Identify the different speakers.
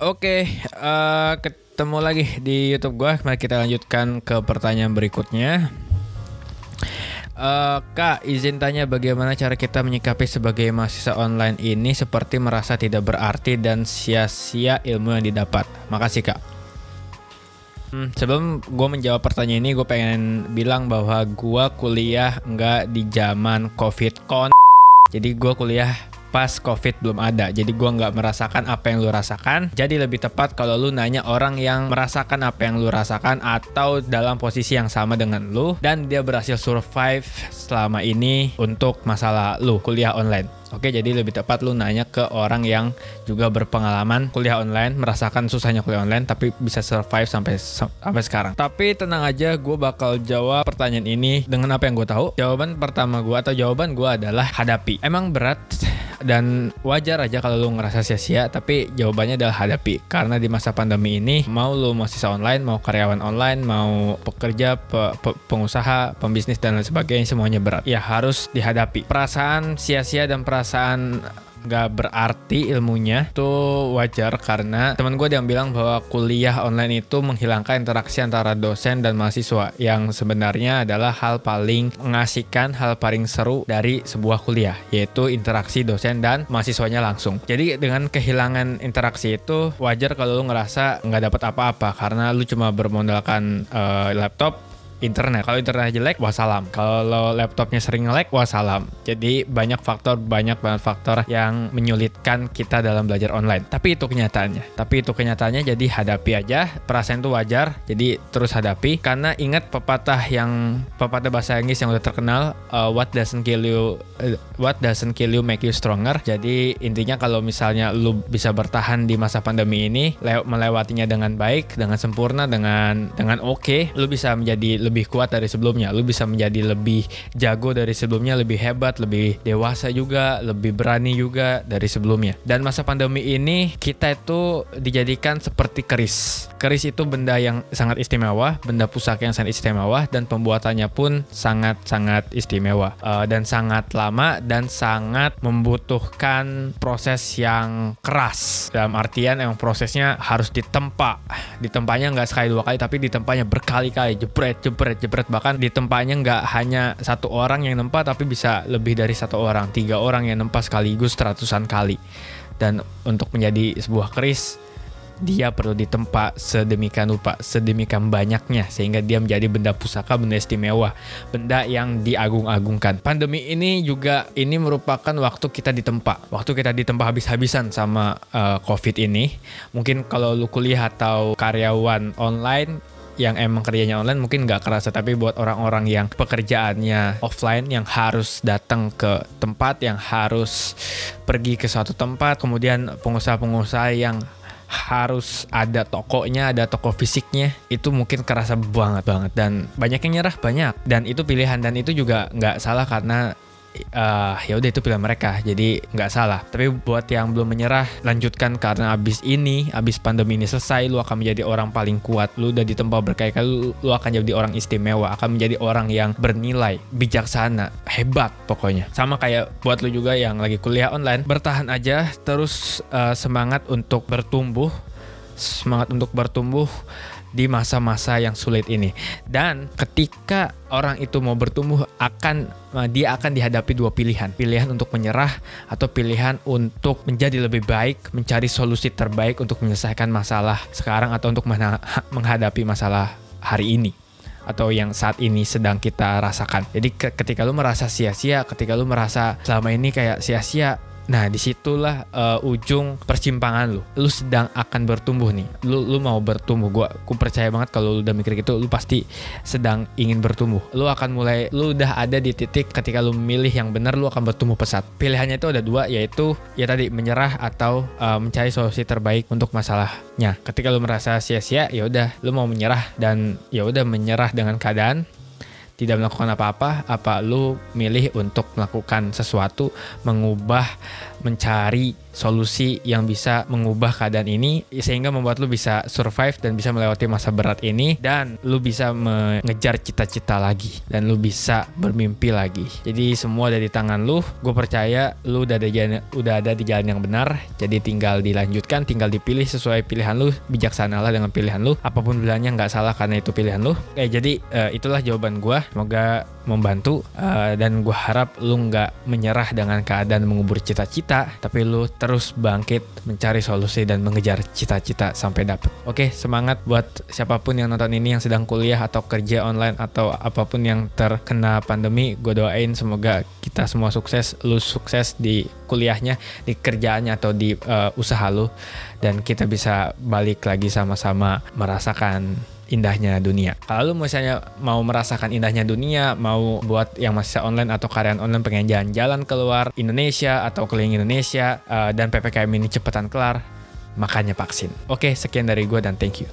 Speaker 1: Oke, eh, ketemu lagi di YouTube gua. Mari kita lanjutkan ke pertanyaan berikutnya. Eh, Kak, izin tanya bagaimana cara kita menyikapi sebagai mahasiswa online ini seperti merasa tidak berarti dan sia-sia ilmu yang didapat. Makasih Kak. Hmm, sebelum gue menjawab pertanyaan ini, gue pengen bilang bahwa gue kuliah nggak di zaman covid kon. Jadi gue kuliah pas covid belum ada jadi gua nggak merasakan apa yang lu rasakan jadi lebih tepat kalau lu nanya orang yang merasakan apa yang lu rasakan atau dalam posisi yang sama dengan lu dan dia berhasil survive selama ini untuk masalah lu kuliah online Oke, jadi lebih tepat lu nanya ke orang yang juga berpengalaman kuliah online, merasakan susahnya kuliah online, tapi bisa survive sampai sampai sekarang. Tapi tenang aja, gue bakal jawab pertanyaan ini dengan apa yang gue tahu. Jawaban pertama gue atau jawaban gue adalah hadapi. Emang berat dan wajar aja kalau lu ngerasa sia-sia tapi jawabannya adalah hadapi. Karena di masa pandemi ini mau lu mahasiswa online mau karyawan online mau pekerja pe, pe, pengusaha pembisnis dan lain sebagainya semuanya berat. Ya harus dihadapi. Perasaan sia-sia dan perasaan nggak berarti ilmunya itu wajar karena teman gue yang bilang bahwa kuliah online itu menghilangkan interaksi antara dosen dan mahasiswa yang sebenarnya adalah hal paling mengasihkan hal paling seru dari sebuah kuliah yaitu interaksi dosen dan mahasiswanya langsung. Jadi dengan kehilangan interaksi itu wajar kalau lu ngerasa nggak dapat apa-apa karena lu cuma bermodalkan uh, laptop internet. Kalau internet jelek, wassalam. Kalau laptopnya sering nge-lag, wassalam. Jadi banyak faktor, banyak banget faktor yang menyulitkan kita dalam belajar online. Tapi itu kenyataannya. Tapi itu kenyataannya jadi hadapi aja. Perasaan itu wajar, jadi terus hadapi. Karena ingat pepatah yang pepatah bahasa Inggris yang udah terkenal, uh, what doesn't kill you, uh, what doesn't kill you make you stronger. Jadi intinya kalau misalnya lu bisa bertahan di masa pandemi ini, melewatinya dengan baik, dengan sempurna, dengan dengan oke, okay, lu bisa menjadi lebih kuat dari sebelumnya. Lu bisa menjadi lebih jago dari sebelumnya, lebih hebat, lebih dewasa juga, lebih berani juga dari sebelumnya. Dan masa pandemi ini kita itu dijadikan seperti keris. Keris itu benda yang sangat istimewa, benda pusaka yang sangat istimewa dan pembuatannya pun sangat-sangat istimewa uh, dan sangat lama dan sangat membutuhkan proses yang keras. Dalam artian emang prosesnya harus ditempa. Ditempanya nggak sekali dua kali tapi ditempanya berkali-kali jebret jebret jebret-jebret bahkan di tempatnya nggak hanya satu orang yang nempa tapi bisa lebih dari satu orang tiga orang yang nempa sekaligus ratusan kali dan untuk menjadi sebuah keris dia perlu ditempa sedemikian rupa, sedemikian banyaknya sehingga dia menjadi benda pusaka, benda istimewa, benda yang diagung-agungkan. Pandemi ini juga ini merupakan waktu kita ditempa, waktu kita ditempa habis-habisan sama uh, COVID ini. Mungkin kalau lu kuliah atau karyawan online yang emang kerjanya online mungkin nggak kerasa tapi buat orang-orang yang pekerjaannya offline yang harus datang ke tempat yang harus pergi ke suatu tempat kemudian pengusaha-pengusaha yang harus ada tokonya, ada toko fisiknya, itu mungkin kerasa banget banget. Dan banyak yang nyerah banyak. Dan itu pilihan dan itu juga nggak salah karena uh, ya udah itu pilihan mereka. Jadi nggak salah. Tapi buat yang belum menyerah lanjutkan karena abis ini abis pandemi ini selesai lu akan menjadi orang paling kuat. Lu udah ditempa berkali-kali lu, lu akan jadi orang istimewa. Akan menjadi orang yang bernilai bijaksana hebat pokoknya. Sama kayak buat lu juga yang lagi kuliah online bertahan aja terus uh, semangat untuk bertumbuh. Semangat untuk bertumbuh di masa-masa yang sulit ini. Dan ketika orang itu mau bertumbuh akan eh, dia akan dihadapi dua pilihan. Pilihan untuk menyerah atau pilihan untuk menjadi lebih baik, mencari solusi terbaik untuk menyelesaikan masalah sekarang atau untuk menghadapi masalah hari ini atau yang saat ini sedang kita rasakan. Jadi ketika lu merasa sia-sia, ketika lu merasa selama ini kayak sia-sia, Nah, di situlah uh, ujung persimpangan lu. Lu sedang akan bertumbuh nih. Lu lu mau bertumbuh. Gua aku percaya banget kalau lu udah mikir gitu, lu pasti sedang ingin bertumbuh. Lu akan mulai lu udah ada di titik ketika lu memilih yang benar lu akan bertumbuh pesat. Pilihannya itu ada dua yaitu ya tadi menyerah atau uh, mencari solusi terbaik untuk masalahnya. Ketika lu merasa sia-sia, ya udah lu mau menyerah dan ya udah menyerah dengan keadaan tidak melakukan apa-apa, apa lu milih untuk melakukan sesuatu, mengubah mencari solusi yang bisa mengubah keadaan ini sehingga membuat lu bisa survive dan bisa melewati masa berat ini dan lu bisa mengejar cita-cita lagi dan lu bisa bermimpi lagi. Jadi semua ada di tangan lu. Gue percaya lu udah ada jalan, udah ada di jalan yang benar. Jadi tinggal dilanjutkan, tinggal dipilih sesuai pilihan lu. Bijaksanalah dengan pilihan lu. Apa pun pilihannya nggak salah karena itu pilihan lu. Eh jadi uh, itulah jawaban gue. Semoga membantu uh, dan gue harap lu nggak menyerah dengan keadaan mengubur cita-cita, tapi lu terus bangkit mencari solusi dan mengejar cita-cita sampai dapet. Oke, semangat buat siapa pun yang nonton ini yang sedang kuliah atau kerja online atau apa pun yang terkena pandemi. Gue doain semoga kita semua sukses, lu sukses di kuliahnya, di kerjaannya atau di uh, usaha lu dan kita bisa balik lagi sama-sama merasakan indahnya dunia. Kalau misalnya mau merasakan indahnya dunia, mau buat yang masih online atau karyawan online pengen jalan-jalan keluar Indonesia atau keliling Indonesia uh, dan PPKM ini cepetan kelar, makanya vaksin. Oke, sekian dari gue dan thank you.